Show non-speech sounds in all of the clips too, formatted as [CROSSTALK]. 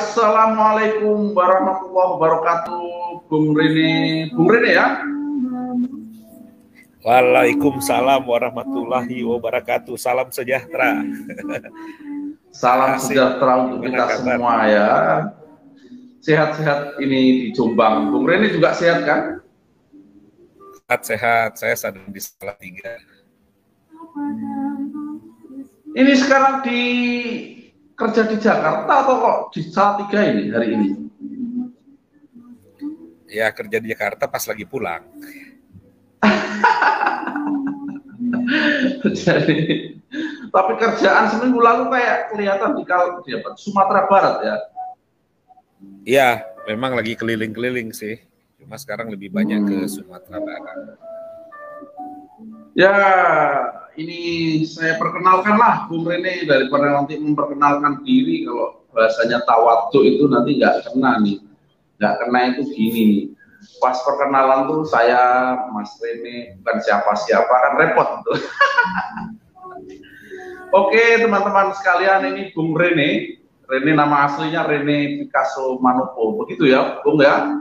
assalamualaikum warahmatullahi wabarakatuh, Bung Rene, Bung Rene ya. Waalaikumsalam warahmatullahi wabarakatuh. Salam sejahtera. Salam sejahtera untuk kita semua ya. Sehat-sehat ini di Jombang. Bung Rene juga sehat kan? Sehat-sehat. Saya sedang di Salatiga. Ini sekarang di kerja di Jakarta atau kok di Salatiga ini hari ini? Ya kerja di Jakarta pas lagi pulang. [LAUGHS] Jadi, tapi kerjaan seminggu lalu kayak kelihatan di kalau di Sumatera Barat ya. Iya, memang lagi keliling-keliling sih. Cuma sekarang lebih banyak ke Sumatera Barat. Ya, ini saya perkenalkan lah Bung Rene daripada nanti memperkenalkan diri kalau bahasanya tawadu itu nanti nggak kena nih. Nggak kena itu gini nih pas perkenalan tuh saya Mas Rene bukan siapa-siapa kan repot tuh. [LAUGHS] Oke teman-teman sekalian ini Bung Rene, Rene nama aslinya Rene Picasso Manopo, begitu ya Bung ya.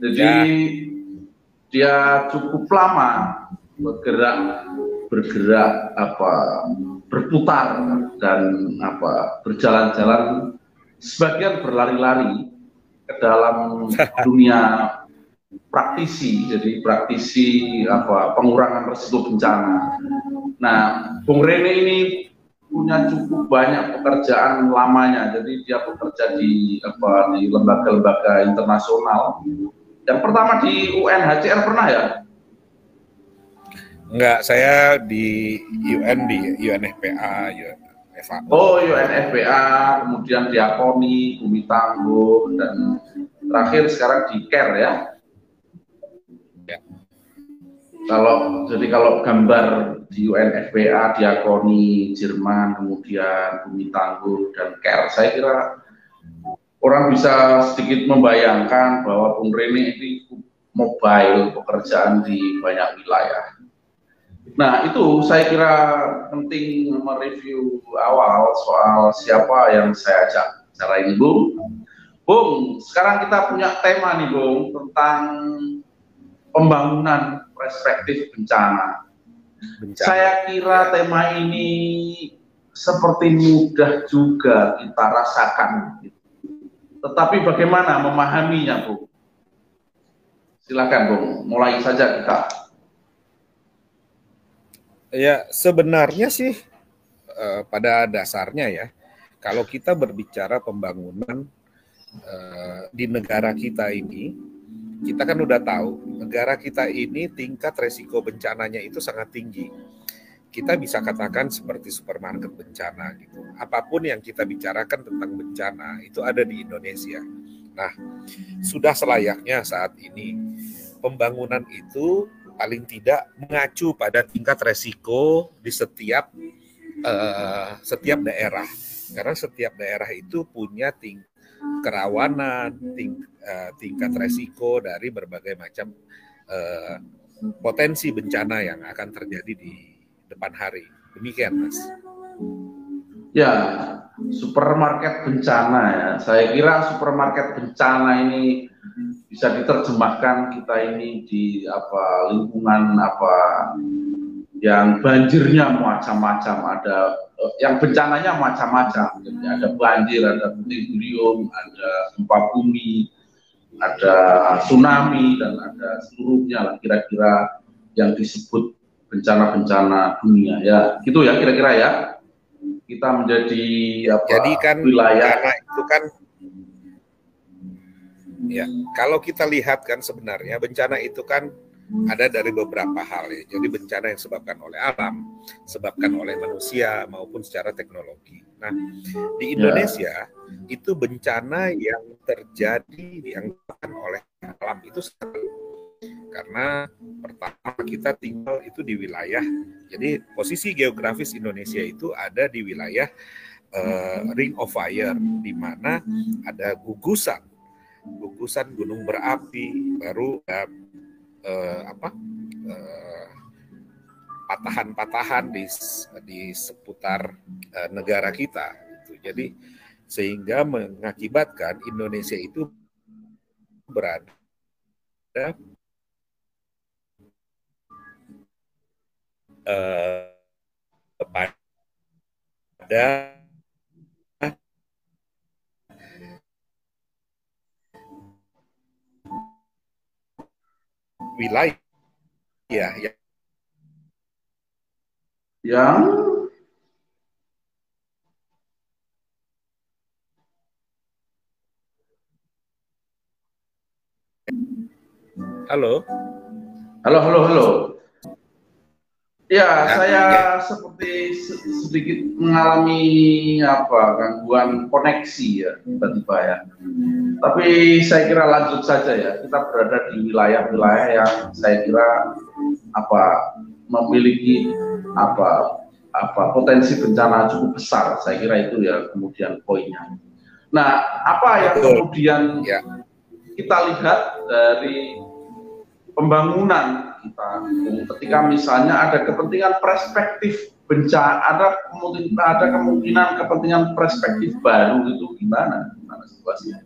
Jadi ya. dia cukup lama bergerak bergerak apa berputar dan apa berjalan-jalan sebagian berlari-lari ke dalam [LAUGHS] dunia praktisi, jadi praktisi apa pengurangan risiko bencana. Nah, Bung Rene ini punya cukup banyak pekerjaan lamanya, jadi dia bekerja di apa di lembaga-lembaga internasional. Yang pertama di UNHCR pernah ya? Enggak, saya di UN di UNFPA. Oh, UNFPA, kemudian Diakoni, Bumi Tangguh, dan terakhir sekarang di CARE ya. ya. Kalau jadi kalau gambar di UNFPA, Diakoni, Jerman, kemudian Bumi Tangguh dan CARE, saya kira orang bisa sedikit membayangkan bahwa Bung Rene ini mobile pekerjaan di banyak wilayah Nah, itu saya kira penting mereview awal soal siapa yang saya ajak cara ini, Bung. Bung, sekarang kita punya tema nih, Bung, tentang pembangunan perspektif bencana. bencana. Saya kira tema ini seperti mudah juga kita rasakan. Tetapi bagaimana memahaminya, Bung? Silakan, Bung. Mulai saja kita. Ya, sebenarnya sih uh, pada dasarnya ya, kalau kita berbicara pembangunan uh, di negara kita ini, kita kan udah tahu negara kita ini tingkat resiko bencananya itu sangat tinggi. Kita bisa katakan seperti supermarket bencana gitu. Apa pun yang kita bicarakan tentang bencana itu ada di Indonesia. Nah, sudah selayaknya saat ini pembangunan itu paling tidak mengacu pada tingkat resiko di setiap uh, setiap daerah. Karena setiap daerah itu punya ting kerawanan ting uh, tingkat resiko dari berbagai macam uh, potensi bencana yang akan terjadi di depan hari. Demikian mas. Ya supermarket bencana ya. Saya kira supermarket bencana ini bisa diterjemahkan kita ini di apa lingkungan apa yang banjirnya macam-macam ada eh, yang bencananya macam-macam. Jadi ada banjir ada puting beliung ada gempa bumi ada tsunami dan ada seluruhnya lah kira-kira yang disebut bencana-bencana dunia. Ya gitu ya kira-kira ya. Kita menjadi apa jadi kan wilayah. itu kan Ya, kalau kita lihat kan sebenarnya bencana itu kan ada dari beberapa hal ya. Jadi bencana yang disebabkan oleh alam, disebabkan oleh manusia maupun secara teknologi. Nah, di ya. Indonesia ya. itu bencana yang terjadi yang disebabkan oleh alam itu karena pertama kita tinggal itu di wilayah. Jadi posisi geografis Indonesia itu ada di wilayah uh, Ring of Fire di mana ada gugusan gugusan gunung berapi baru uh, uh, apa uh, patahan-patahan di di seputar uh, negara kita gitu. Jadi sehingga mengakibatkan Indonesia itu berada uh, pada wilayah ya yang Halo. Halo, halo, halo. Ya, nah, saya ya. seperti sedikit mengalami apa gangguan koneksi ya tiba-tiba ya. Tapi saya kira lanjut saja ya. Kita berada di wilayah-wilayah yang saya kira apa memiliki apa apa potensi bencana cukup besar. Saya kira itu ya kemudian poinnya. Nah, apa yang kemudian ya. kita lihat dari pembangunan kita. Ketika misalnya ada kepentingan perspektif bencana, ada kemungkinan ada kemungkinan kepentingan perspektif baru itu gimana? Gimana situasinya?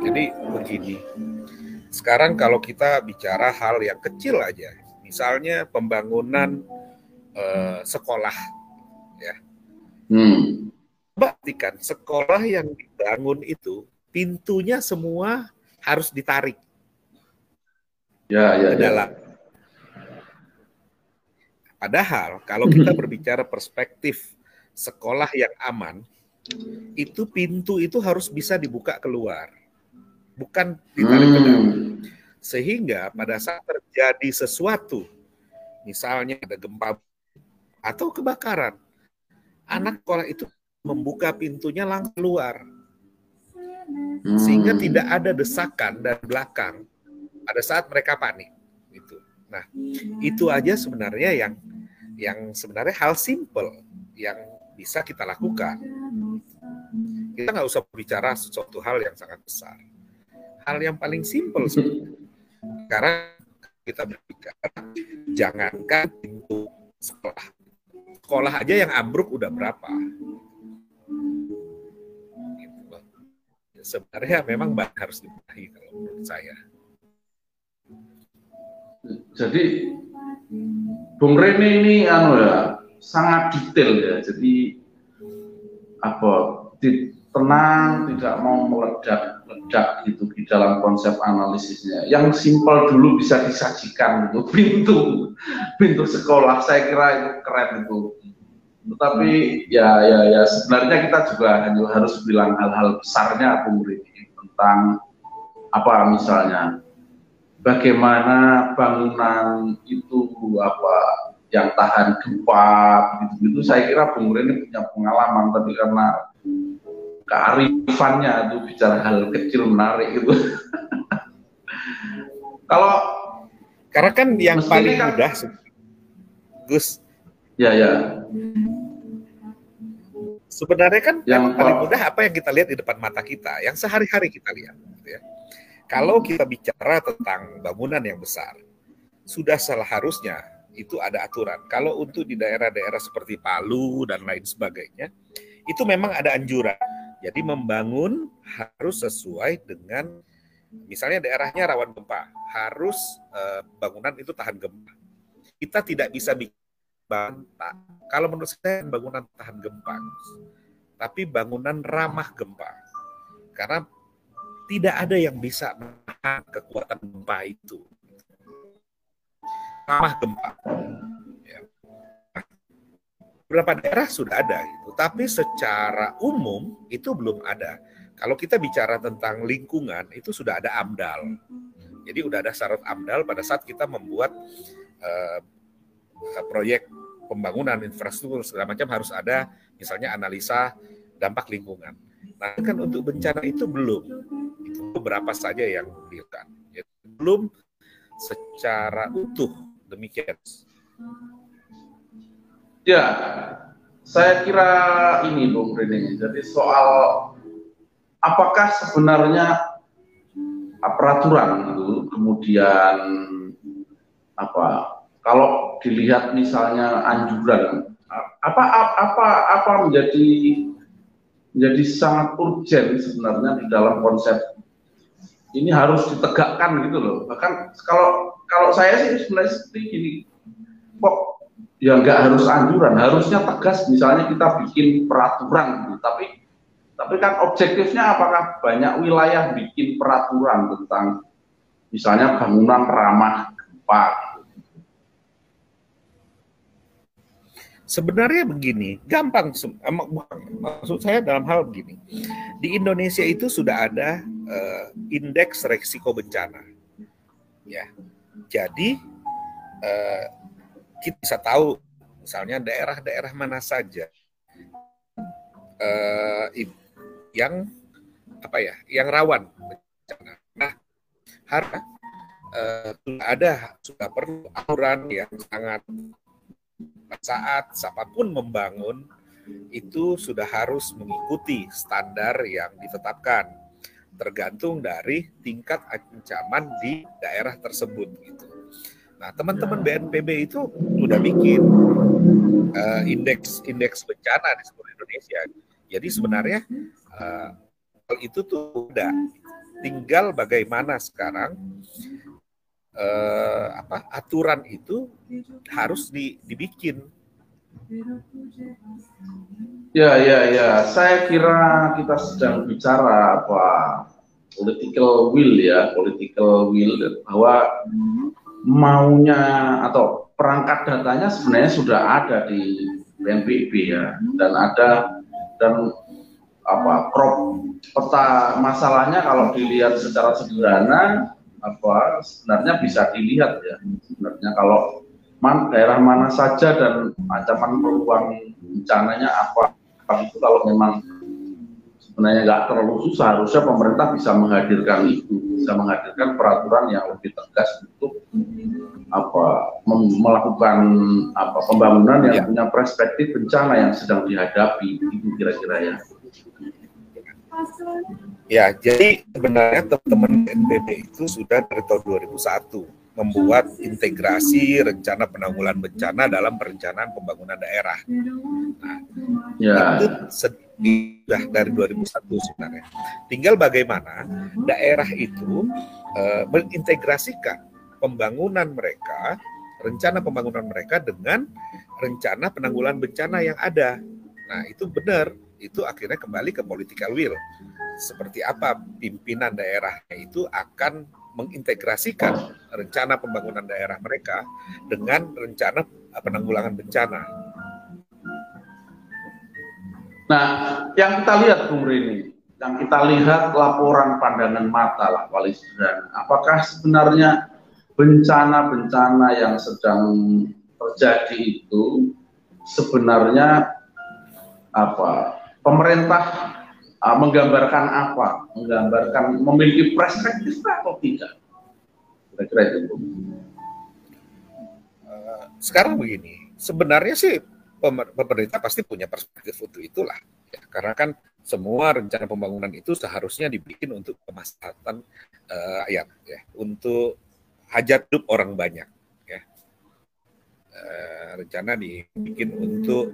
Jadi begini. Sekarang kalau kita bicara hal yang kecil aja, misalnya pembangunan eh, sekolah, ya. Hmm. Perhatikan sekolah yang dibangun itu pintunya semua harus ditarik. Ya, ya, ya. dalam. Padahal kalau kita berbicara perspektif sekolah yang aman, itu pintu itu harus bisa dibuka keluar, bukan ditarik ke dalam. Hmm. Sehingga pada saat terjadi sesuatu, misalnya ada gempa atau kebakaran, anak sekolah itu membuka pintunya langsung keluar sehingga hmm. tidak ada desakan dari belakang pada saat mereka panik itu nah itu aja sebenarnya yang yang sebenarnya hal simple yang bisa kita lakukan. Kita nggak usah bicara sesuatu hal yang sangat besar. Hal yang paling simple sekarang kita berbicara jangankan pintu sekolah. Sekolah aja yang ambruk udah berapa? Sebenarnya memang harus dibenahi kalau menurut saya. Jadi Bung Rene ini anu ya sangat detail ya. Jadi apa tenang tidak mau meledak ledak gitu di dalam konsep analisisnya. Yang simpel dulu bisa disajikan itu [LAUGHS] pintu pintu sekolah saya kira itu keren itu tetapi ya ya ya sebenarnya kita juga harus bilang hal-hal besarnya Bung Riki tentang apa misalnya bagaimana bangunan itu apa yang tahan gempa begitu-begitu saya kira Bung Reni punya pengalaman tapi karena kearifannya itu bicara hal kecil menarik itu [LAUGHS] kalau karena kan yang paling kan, mudah Gus ya ya Sebenarnya kan yang paling mudah apa yang kita lihat di depan mata kita, yang sehari-hari kita lihat. Gitu ya. Kalau kita bicara tentang bangunan yang besar, sudah salah harusnya itu ada aturan. Kalau untuk di daerah-daerah seperti Palu dan lain sebagainya, itu memang ada anjuran. Jadi membangun harus sesuai dengan misalnya daerahnya rawan gempa, harus eh, bangunan itu tahan gempa. Kita tidak bisa bikin. Kalau menurut saya bangunan tahan gempa, tapi bangunan ramah gempa. Karena tidak ada yang bisa menahan kekuatan gempa itu. Ramah gempa. Ya. Beberapa daerah sudah ada itu, tapi secara umum itu belum ada. Kalau kita bicara tentang lingkungan, itu sudah ada AMDAL. Jadi sudah ada syarat AMDAL pada saat kita membuat uh, proyek pembangunan infrastruktur segala macam harus ada misalnya analisa dampak lingkungan. Nah kan untuk bencana itu belum, itu beberapa saja yang dilakukan, ya, belum secara utuh demikian. Ya, saya kira ini Bung Rene. Jadi soal apakah sebenarnya peraturan itu kemudian apa kalau dilihat misalnya anjuran apa apa apa menjadi menjadi sangat urgent sebenarnya di dalam konsep ini harus ditegakkan gitu loh. Bahkan kalau kalau saya sih sebenarnya seperti gini, kok ya nggak harus anjuran, harusnya tegas misalnya kita bikin peraturan gitu. Tapi tapi kan objektifnya apakah banyak wilayah bikin peraturan tentang misalnya bangunan ramah gempa Sebenarnya begini, gampang. Maksud saya dalam hal begini, di Indonesia itu sudah ada uh, indeks resiko bencana, ya. Jadi uh, kita bisa tahu, misalnya daerah-daerah mana saja uh, yang apa ya, yang rawan bencana. Nah, harap uh, ada, sudah perlu aturan yang sangat saat siapa pun membangun itu sudah harus mengikuti standar yang ditetapkan tergantung dari tingkat ancaman di daerah tersebut gitu. Nah, teman-teman ya. BNPB itu sudah bikin uh, indeks indeks bencana di seluruh Indonesia. Jadi sebenarnya uh, itu tuh udah tinggal bagaimana sekarang uh, apa aturan itu harus di, dibikin. Ya, ya, ya. Saya kira kita sedang bicara apa political will ya, political will bahwa maunya atau perangkat datanya sebenarnya sudah ada di BNPB ya dan ada dan apa crop peta masalahnya kalau dilihat secara sederhana apa sebenarnya bisa dilihat ya sebenarnya kalau man, daerah mana saja dan ancaman peluang bencananya apa itu kalau memang sebenarnya nggak terlalu susah harusnya pemerintah bisa menghadirkan itu bisa menghadirkan peraturan yang lebih tegas untuk apa melakukan apa pembangunan yang ya. punya perspektif bencana yang sedang dihadapi itu kira-kira ya Ya, jadi sebenarnya teman-teman BNPB itu sudah dari tahun 2001 membuat integrasi rencana penanggulan bencana dalam perencanaan pembangunan daerah. Nah, ya. itu sudah dari 2001 sebenarnya. Tinggal bagaimana daerah itu uh, mengintegrasikan pembangunan mereka, rencana pembangunan mereka dengan rencana penanggulan bencana yang ada. Nah, itu benar itu akhirnya kembali ke political will. Seperti apa pimpinan daerahnya itu akan mengintegrasikan rencana pembangunan daerah mereka dengan rencana penanggulangan bencana. Nah, yang kita lihat Bung Rini, yang kita lihat laporan pandangan mata lah Wali apakah sebenarnya bencana-bencana yang sedang terjadi itu sebenarnya apa pemerintah uh, menggambarkan apa, menggambarkan memiliki perspektif atau tidak? Kira-kira itu. Uh, sekarang begini, sebenarnya sih pemerintah pasti punya perspektif untuk itulah, ya, karena kan semua rencana pembangunan itu seharusnya dibikin untuk kemaslahatan uh, rakyat, ya, untuk hajat hidup orang banyak. Uh, rencana dibikin untuk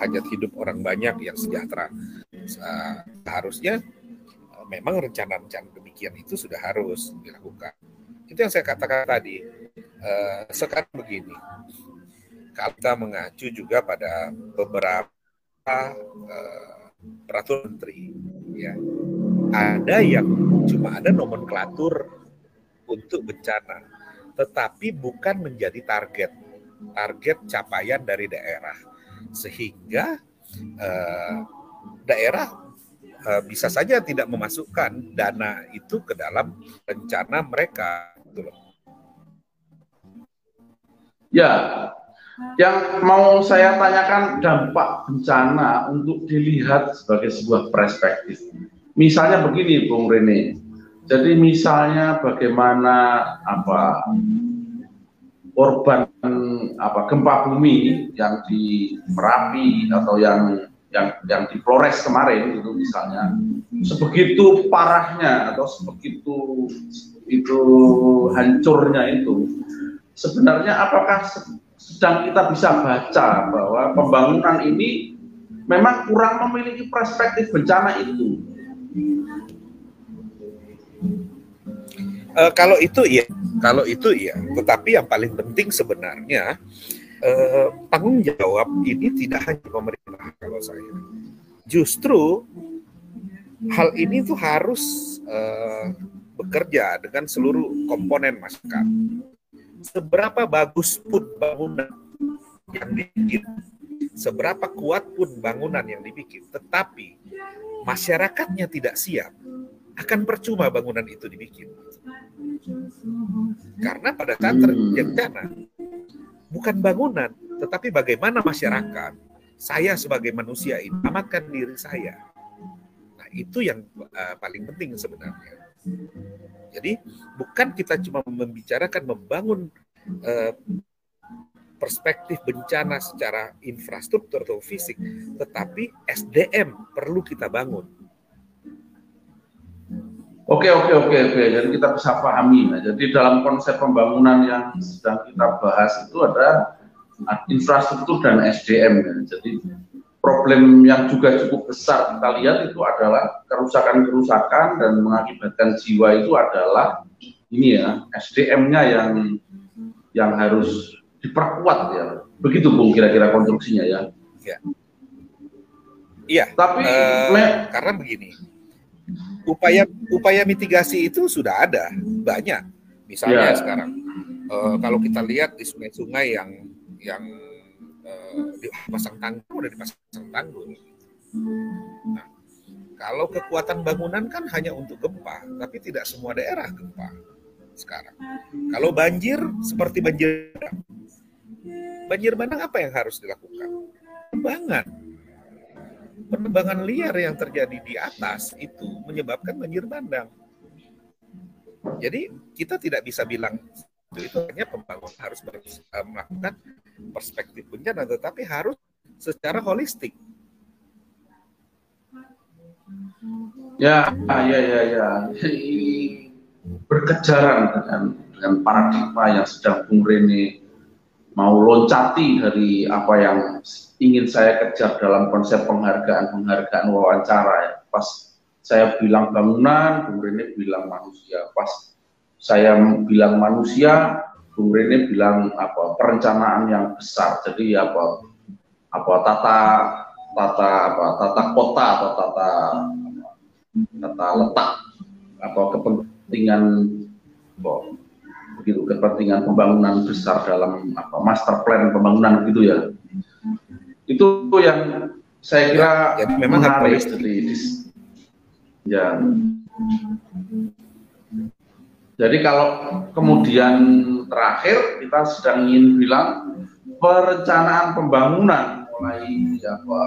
hajat hidup orang banyak yang sejahtera. Seharusnya eh, memang rencana-rencana demikian itu sudah harus dilakukan. Itu yang saya katakan tadi. Eh, sekarang begini, kalau kita mengacu juga pada beberapa uh, peraturan menteri, ya ada yang cuma ada nomenklatur untuk bencana, tetapi bukan menjadi target target capaian dari daerah sehingga uh, daerah uh, bisa saja tidak memasukkan dana itu ke dalam rencana mereka. Gitu Ya, yang mau saya tanyakan dampak bencana untuk dilihat sebagai sebuah perspektif. Misalnya begini, Bung Rene. Jadi misalnya bagaimana apa korban apa gempa bumi yang di Merapi atau yang yang yang di Flores kemarin itu misalnya sebegitu parahnya atau sebegitu itu hancurnya itu sebenarnya apakah sedang kita bisa baca bahwa pembangunan ini memang kurang memiliki perspektif bencana itu. Uh, kalau itu ya, kalau itu ya. Tetapi yang paling penting sebenarnya uh, tanggung jawab ini tidak hanya pemerintah kalau saya. Justru hal ini tuh harus uh, bekerja dengan seluruh komponen masyarakat. Seberapa bagus pun bangunan yang dibikin, seberapa kuat pun bangunan yang dibikin, tetapi masyarakatnya tidak siap, akan percuma bangunan itu dibikin. Karena pada saat terjadi bencana, bukan bangunan, tetapi bagaimana masyarakat, saya sebagai manusia ini, amatkan diri saya. Nah, itu yang uh, paling penting sebenarnya. Jadi bukan kita cuma membicarakan membangun uh, perspektif bencana secara infrastruktur atau fisik, tetapi SDM perlu kita bangun. Oke oke oke oke. Jadi kita bisa pahami. Nah, jadi dalam konsep pembangunan yang sedang kita bahas itu ada infrastruktur dan SDM. Ya. Jadi problem yang juga cukup besar kita lihat itu adalah kerusakan-kerusakan dan mengakibatkan jiwa itu adalah ini ya SDM-nya yang yang harus diperkuat ya. Begitu Bung kira-kira konstruksinya ya. Iya. Iya. Tapi uh, karena begini. Upaya upaya mitigasi itu sudah ada banyak. Misalnya ya. sekarang uh, kalau kita lihat di sungai-sungai yang yang dipasang tanggul udah dipasang tanggul. Nah, kalau kekuatan bangunan kan hanya untuk gempa, tapi tidak semua daerah gempa sekarang. Kalau banjir seperti banjir banjir bandang apa yang harus dilakukan? Penerbangan. Penerbangan liar yang terjadi di atas itu menyebabkan banjir bandang. Jadi kita tidak bisa bilang itu hanya pembangunan harus eh, melakukan perspektif bencana, tetapi harus secara holistik. Ya, ya, ya, ya. berkejaran dengan dengan paradigma yang sedang Bung Rene mau loncati dari apa yang ingin saya kejar dalam konsep penghargaan-penghargaan wawancara ya. Pas saya bilang bangunan, Bung Rene bilang manusia. Pas saya bilang manusia, Bung Rene bilang apa perencanaan yang besar. Jadi apa apa tata tata apa tata kota atau tata tata letak apa kepentingan apa, begitu kepentingan pembangunan besar dalam apa master plan pembangunan gitu ya. Itu yang saya kira ya, memang menarik jadi ya jadi kalau kemudian terakhir kita sedang ingin bilang perencanaan pembangunan mulai apa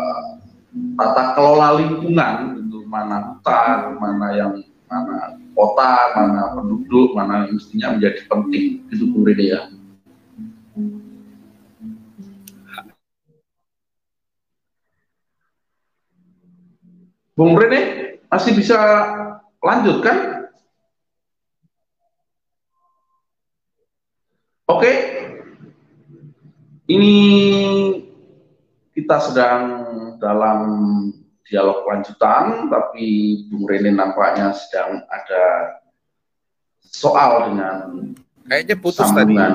tata kelola lingkungan itu mana hutan, mana yang mana kota, mana penduduk, mana mestinya menjadi penting. Itu Bu Rede ya. Bung Rene masih bisa lanjutkan Oke, ini kita sedang dalam dialog lanjutan, tapi Bung Rene nampaknya sedang ada soal dengan kayaknya putus sambungan.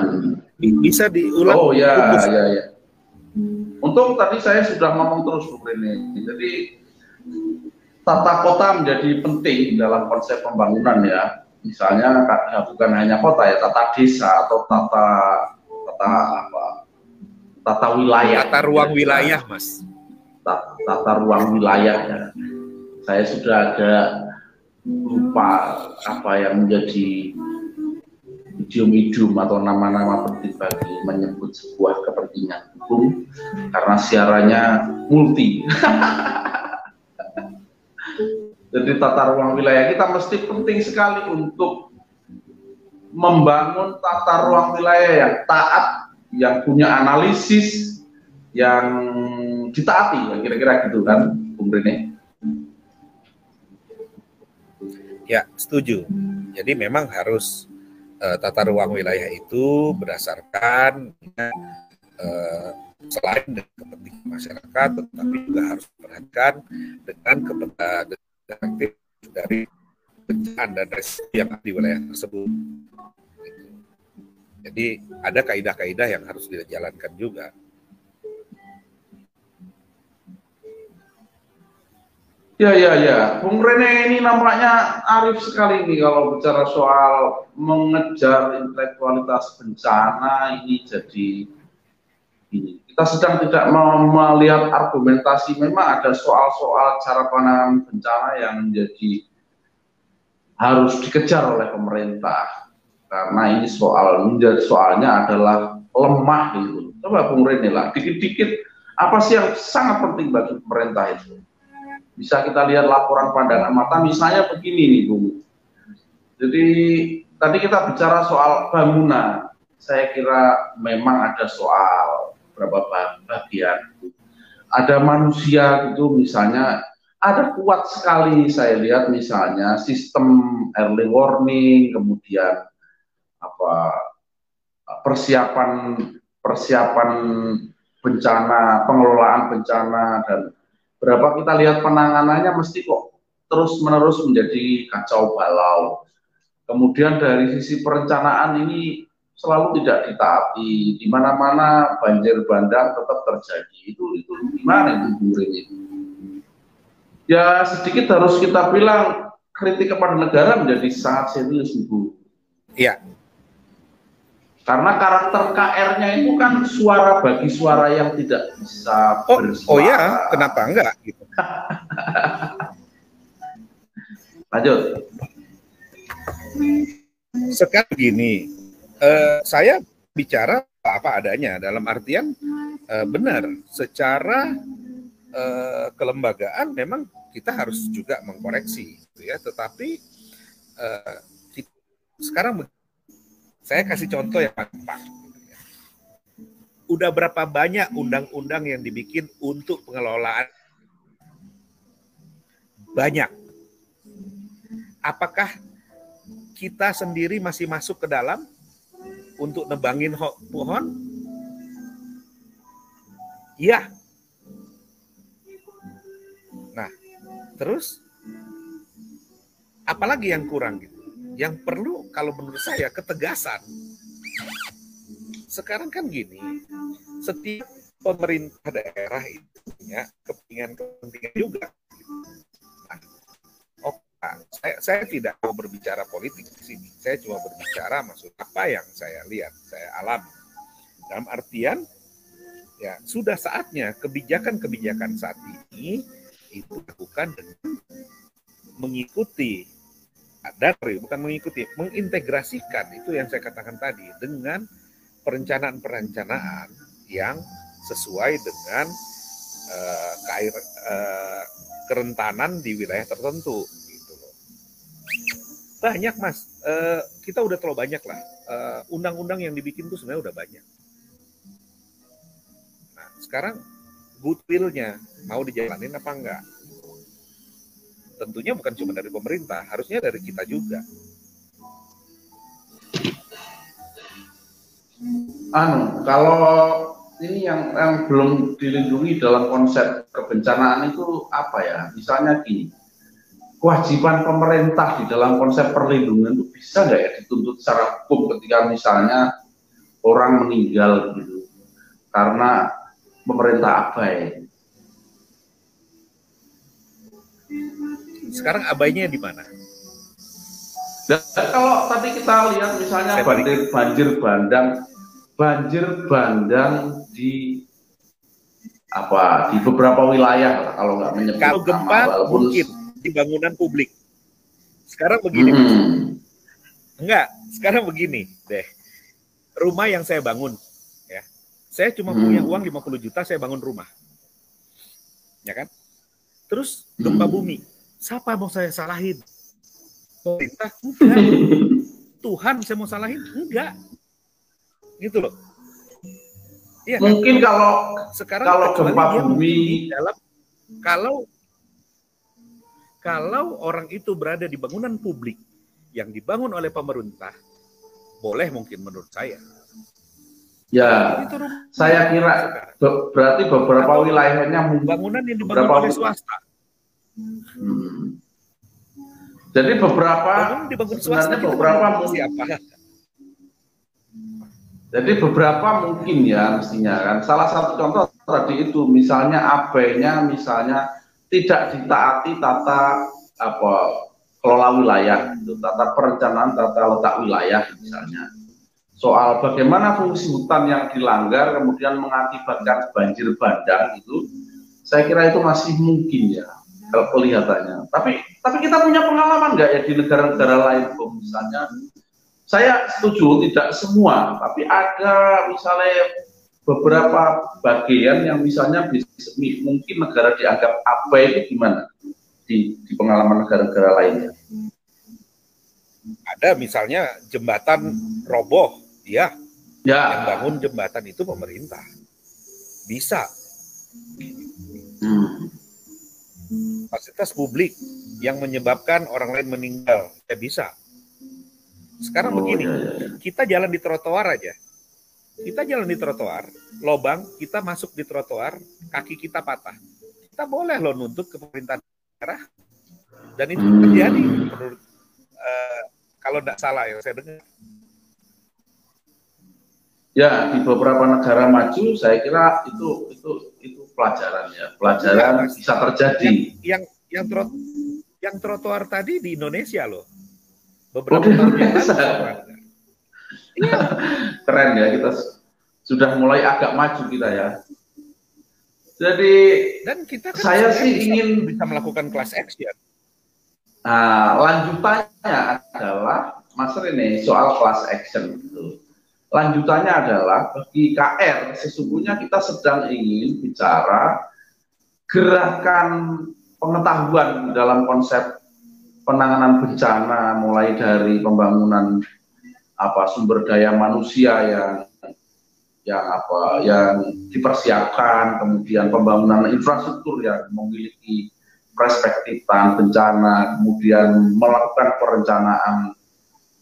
tadi. Bisa diulang? Oh ya, putus. ya, ya. Untuk tadi saya sudah ngomong terus Bung Rene. Jadi tata kota menjadi penting dalam konsep pembangunan ya misalnya bukan hanya kota ya tata desa atau tata tata apa tata wilayah tata ruang wilayah mas tata, ruang wilayah ya. Saya sudah ada lupa apa yang menjadi idiom-idiom atau nama-nama penting bagi menyebut sebuah kepentingan hukum karena siarannya multi. [LAUGHS] Jadi tata ruang wilayah kita mesti penting sekali untuk membangun tata ruang wilayah yang taat, yang punya analisis, yang ditaati, kira-kira gitu kan, Bung Rene? Ya, setuju. Jadi memang harus uh, tata ruang wilayah itu berdasarkan uh, selain dengan kepentingan masyarakat, tetapi juga harus diperhatikan dengan kepentingan dari bencana dan resiko yang ada di wilayah tersebut. Jadi ada kaidah-kaidah yang harus dijalankan juga. Ya, ya, ya. Bung Rene ini nampaknya arif sekali nih kalau bicara soal mengejar intelektualitas bencana ini jadi ini. Kita sedang tidak melihat argumentasi. Memang ada soal-soal cara pandangan bencana yang menjadi harus dikejar oleh pemerintah. Karena ini soal menjadi soalnya adalah lemah itu. Coba Bung Rene lah, dikit-dikit apa sih yang sangat penting bagi pemerintah itu? Bisa kita lihat laporan pandangan mata misalnya begini nih Bu. Jadi tadi kita bicara soal bangunan. Saya kira memang ada soal berapa bagian. Ada manusia gitu misalnya ada kuat sekali saya lihat misalnya sistem early warning kemudian apa persiapan persiapan bencana pengelolaan bencana dan berapa kita lihat penanganannya mesti kok terus menerus menjadi kacau balau. Kemudian dari sisi perencanaan ini selalu tidak ditaati, di mana-mana banjir bandang tetap terjadi. Itu itu gimana itu burin itu? Ya sedikit harus kita bilang kritik kepada negara menjadi sangat serius ibu. Iya, karena karakter KR-nya itu kan suara bagi suara yang tidak bisa oh, bersuara. Oh ya, kenapa enggak gitu. [LAUGHS] Lanjut. Sekarang begini, uh, saya bicara apa adanya dalam artian uh, benar secara uh, kelembagaan memang kita harus juga mengkoreksi gitu ya tetapi uh, sekarang saya kasih contoh yang gampang. Udah berapa banyak undang-undang yang dibikin untuk pengelolaan? Banyak. Apakah kita sendiri masih masuk ke dalam untuk nebangin pohon? Iya. Nah, terus apalagi yang kurang gitu? Yang perlu kalau menurut saya ketegasan. Sekarang kan gini, setiap pemerintah daerah itu punya kepentingan-kepentingan juga. Nah, oh, saya, saya tidak mau berbicara politik di sini. Saya cuma berbicara maksud apa yang saya lihat, saya alami. Dalam artian, ya sudah saatnya kebijakan-kebijakan saat ini itu dilakukan dengan mengikuti dari bukan mengikuti, mengintegrasikan itu yang saya katakan tadi dengan perencanaan-perencanaan yang sesuai dengan uh, kair, uh, kerentanan di wilayah tertentu gitu. Banyak mas, uh, kita udah terlalu banyak lah. undang-undang uh, yang dibikin tuh sebenarnya udah banyak. Nah sekarang goodwillnya mau dijalanin apa enggak? Tentunya bukan cuma dari pemerintah, harusnya dari kita juga. Anu, kalau ini yang yang belum dilindungi dalam konsep kebencanaan itu apa ya? Misalnya gini, kewajiban pemerintah di dalam konsep perlindungan itu bisa nggak ya dituntut secara hukum ketika misalnya orang meninggal gitu karena pemerintah abai Sekarang abainya di mana? Dan kalau tadi kita lihat misalnya banjir, banjir bandang, banjir bandang di apa di beberapa wilayah kalau nggak menyebut kalau gempa nama, mungkin di bangunan publik sekarang begini hmm. enggak sekarang begini deh rumah yang saya bangun ya saya cuma hmm. punya uang 50 juta saya bangun rumah ya kan terus gempa hmm. bumi Siapa mau saya salahin? Pemerintah? [LAUGHS] Enggak. Tuhan saya mau salahin? Enggak. Gitu loh. Iya, kan? Mungkin kan? kalau sekarang kalau gempa bumi dalam kalau kalau orang itu berada di bangunan publik yang dibangun oleh pemerintah, boleh mungkin menurut saya. Ya, saya kira berarti beberapa wilayahnya bangunan yang dibangun beberapa, oleh swasta. Hmm. Jadi beberapa sebenarnya beberapa siapa? Jadi beberapa mungkin ya mestinya kan. Salah satu contoh tadi itu misalnya AB-nya misalnya tidak ditaati tata apa kelola wilayah, itu tata perencanaan, tata letak wilayah misalnya. Soal bagaimana fungsi hutan yang dilanggar kemudian mengakibatkan banjir bandang itu, saya kira itu masih mungkin ya kalau kelihatannya. Tapi tapi kita punya pengalaman nggak ya di negara-negara lain, Bung? Misalnya, saya setuju tidak semua, tapi ada misalnya beberapa bagian yang misalnya bisa, mungkin negara dianggap apa itu gimana di, di pengalaman negara-negara lainnya? Ada misalnya jembatan roboh Ya. Ya. Yang bangun jembatan itu pemerintah. Bisa. Fasilitas publik yang menyebabkan orang lain meninggal, ya bisa. Sekarang oh, begini, ya, ya, ya. kita jalan di trotoar aja. Kita jalan di trotoar, lobang, kita masuk di trotoar, kaki kita patah. Kita boleh loh nuntut ke pemerintah daerah. Dan itu hmm. terjadi menurut uh, kalau tidak salah ya saya dengar Ya, di beberapa negara maju saya kira itu itu pelajaran ya, pelajaran ya, bisa terjadi. Yang yang yang, trot, yang trotoar tadi di Indonesia loh. Beberapa oh, tahun yang lalu. Iya. [LAUGHS] Keren ya kita sudah mulai agak maju kita ya. Jadi dan kita kan saya sih ingin bisa melakukan class action. Nah, lanjutannya adalah Mas ini soal class action itu lanjutannya adalah bagi KR sesungguhnya kita sedang ingin bicara gerakan pengetahuan dalam konsep penanganan bencana mulai dari pembangunan apa sumber daya manusia yang yang apa yang dipersiapkan kemudian pembangunan infrastruktur yang memiliki perspektif tahan bencana kemudian melakukan perencanaan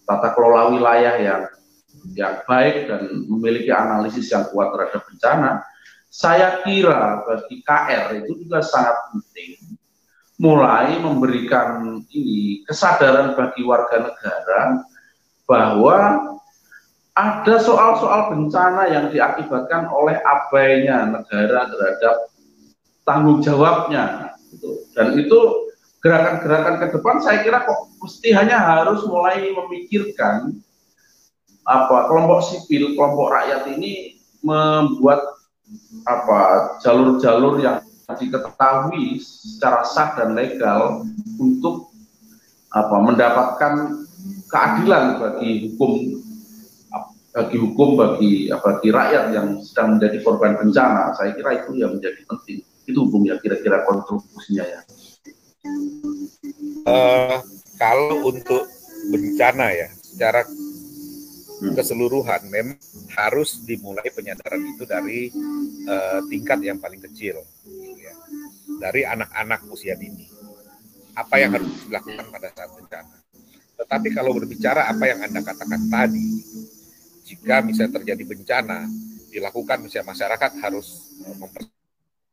tata kelola wilayah yang yang baik dan memiliki analisis yang kuat terhadap bencana, saya kira bagi KR itu juga sangat penting mulai memberikan ini kesadaran bagi warga negara bahwa ada soal-soal bencana yang diakibatkan oleh abainya negara terhadap tanggung jawabnya gitu. dan itu gerakan-gerakan ke depan saya kira kok mesti hanya harus mulai memikirkan apa kelompok sipil, kelompok rakyat ini membuat apa jalur-jalur yang diketahui secara sah dan legal untuk apa mendapatkan keadilan bagi hukum bagi hukum bagi bagi rakyat yang sedang menjadi korban bencana saya kira itu yang menjadi penting itu hukum ya kira-kira kontribusinya ya uh, kalau untuk bencana ya secara. Keseluruhan. Memang harus dimulai penyadaran itu dari uh, tingkat yang paling kecil gitu ya. dari anak-anak usia dini. Apa yang harus dilakukan pada saat bencana. Tetapi kalau berbicara apa yang anda katakan tadi jika misalnya terjadi bencana dilakukan misalnya masyarakat harus uh,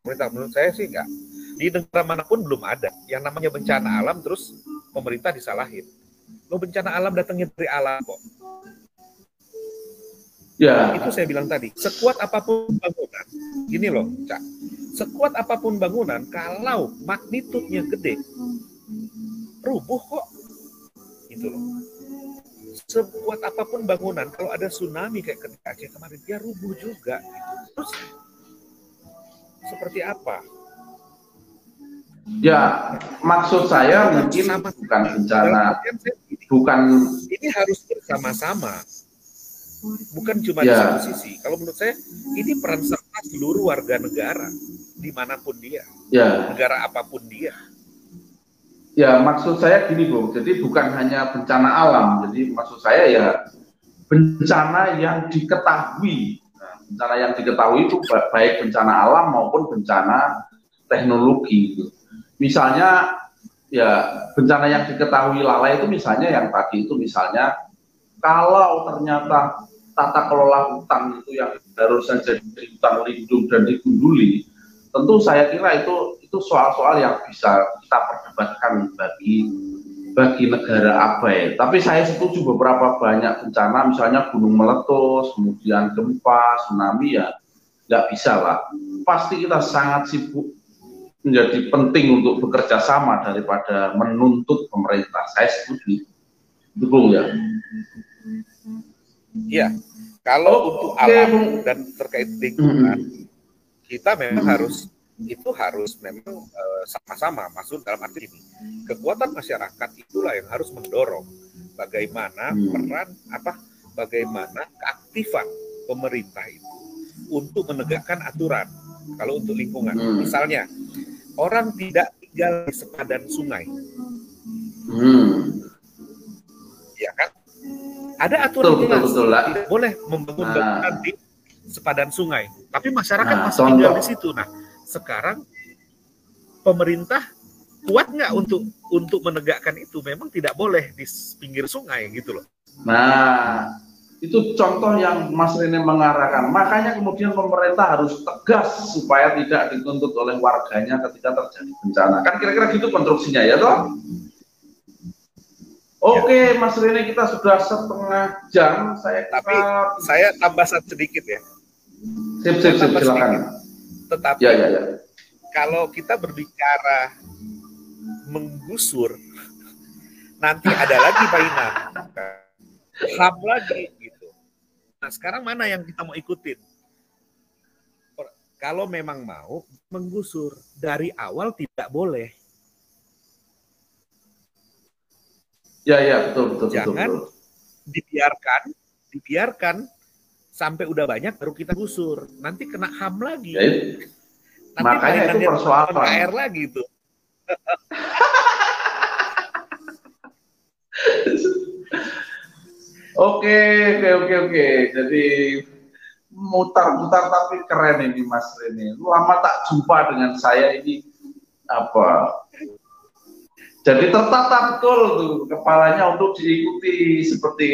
pemerintah menurut saya sih enggak. Di negara mana pun belum ada yang namanya bencana alam terus pemerintah disalahin. Lo bencana alam datangnya dari alam kok Ya. Itu saya bilang tadi, sekuat apa pun bangunan, gini loh, Cak. Sekuat apa pun bangunan, kalau magnitudenya gede, rubuh kok. Itu loh. Sekuat apa pun bangunan, kalau ada tsunami kayak ketika Aceh kemarin, dia rubuh juga. Terus seperti apa? Ya, maksud saya mungkin bukan bencana, bukan ini harus bersama-sama bukan cuma ya. di satu sisi. Kalau menurut saya ini peran serta seluruh warga negara di mana pun dia, ya. negara apa pun dia. Ya maksud saya gini bu, jadi bukan hanya bencana alam, jadi maksud saya ya bencana yang diketahui, nah, bencana yang diketahui itu baik bencana alam maupun bencana teknologi. Gitu. Misalnya ya bencana yang diketahui lalai itu misalnya yang tadi itu misalnya kalau ternyata tata kelola hutan itu yang harusnya jadi hutan lindung dan digunduli, tentu saya kira itu itu soal-soal yang bisa kita perdebatkan bagi bagi negara apa ya. Tapi saya setuju beberapa banyak bencana, misalnya gunung meletus, kemudian gempa, tsunami ya nggak bisa lah. Pasti kita sangat sibuk menjadi penting untuk bekerja sama daripada menuntut pemerintah. Saya setuju. Dukung ya. Iya. Kalau oh, untuk okay. alam dan terkait lingkungan, hmm. kita memang hmm. harus itu harus memang uh, sama-sama masuk dalam arti ini. Kekuatan masyarakat itulah yang harus mendorong bagaimana hmm. peran apa bagaimana keaktifan pemerintah itu untuk menegakkan aturan. Kalau untuk lingkungan, hmm. misalnya orang tidak tinggal di sepadan sungai, hmm. ya kan? Ada aturan betul, jelas, betul, betul, tidak boleh membangun nah. bangunan di sepadan sungai, tapi masyarakat nah, masih tinggal di situ. Nah, sekarang pemerintah kuat nggak untuk untuk menegakkan itu? Memang tidak boleh di pinggir sungai gitu loh. Nah, itu contoh yang Mas Rene mengarahkan. Makanya kemudian pemerintah harus tegas supaya tidak dituntut oleh warganya ketika terjadi bencana. Kan kira-kira gitu konstruksinya ya toh? Oke, ya. Mas Rene kita sudah setengah jam. Saya tapi saya tambah sedikit ya. Sip, sip, sip, silakan. Tetapi ya, ya, ya. kalau kita berbicara menggusur, nanti ada lagi mainan. Ham lagi gitu. Nah, sekarang mana yang kita mau ikutin? Kalau memang mau menggusur dari awal tidak boleh Ya ya betul betul. Jangan betul, betul. dibiarkan dibiarkan sampai udah banyak baru kita gusur. Nanti kena ham lagi. Ya, Nanti makanya itu persoalan. air lagi itu. [LAUGHS] Oke, oke, oke, oke. Jadi mutar-mutar tapi keren ini Mas Rene. Lama tak jumpa dengan saya ini apa jadi tertata betul tuh kepalanya untuk diikuti seperti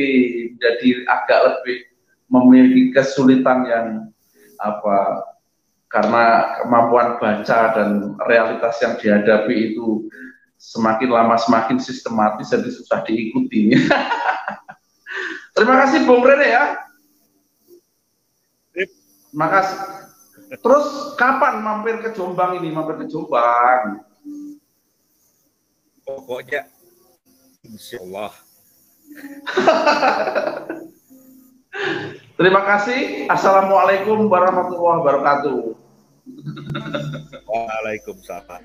jadi agak lebih memiliki kesulitan yang apa karena kemampuan baca dan realitas yang dihadapi itu semakin lama semakin sistematis jadi susah diikuti. [LAUGHS] Terima kasih Bung Rene ya. Terima kasih. Terus kapan mampir ke Jombang ini? Mampir ke Jombang? Pokoknya insya Allah [LAUGHS] Terima kasih. Assalamualaikum warahmatullahi wabarakatuh. Waalaikumsalam.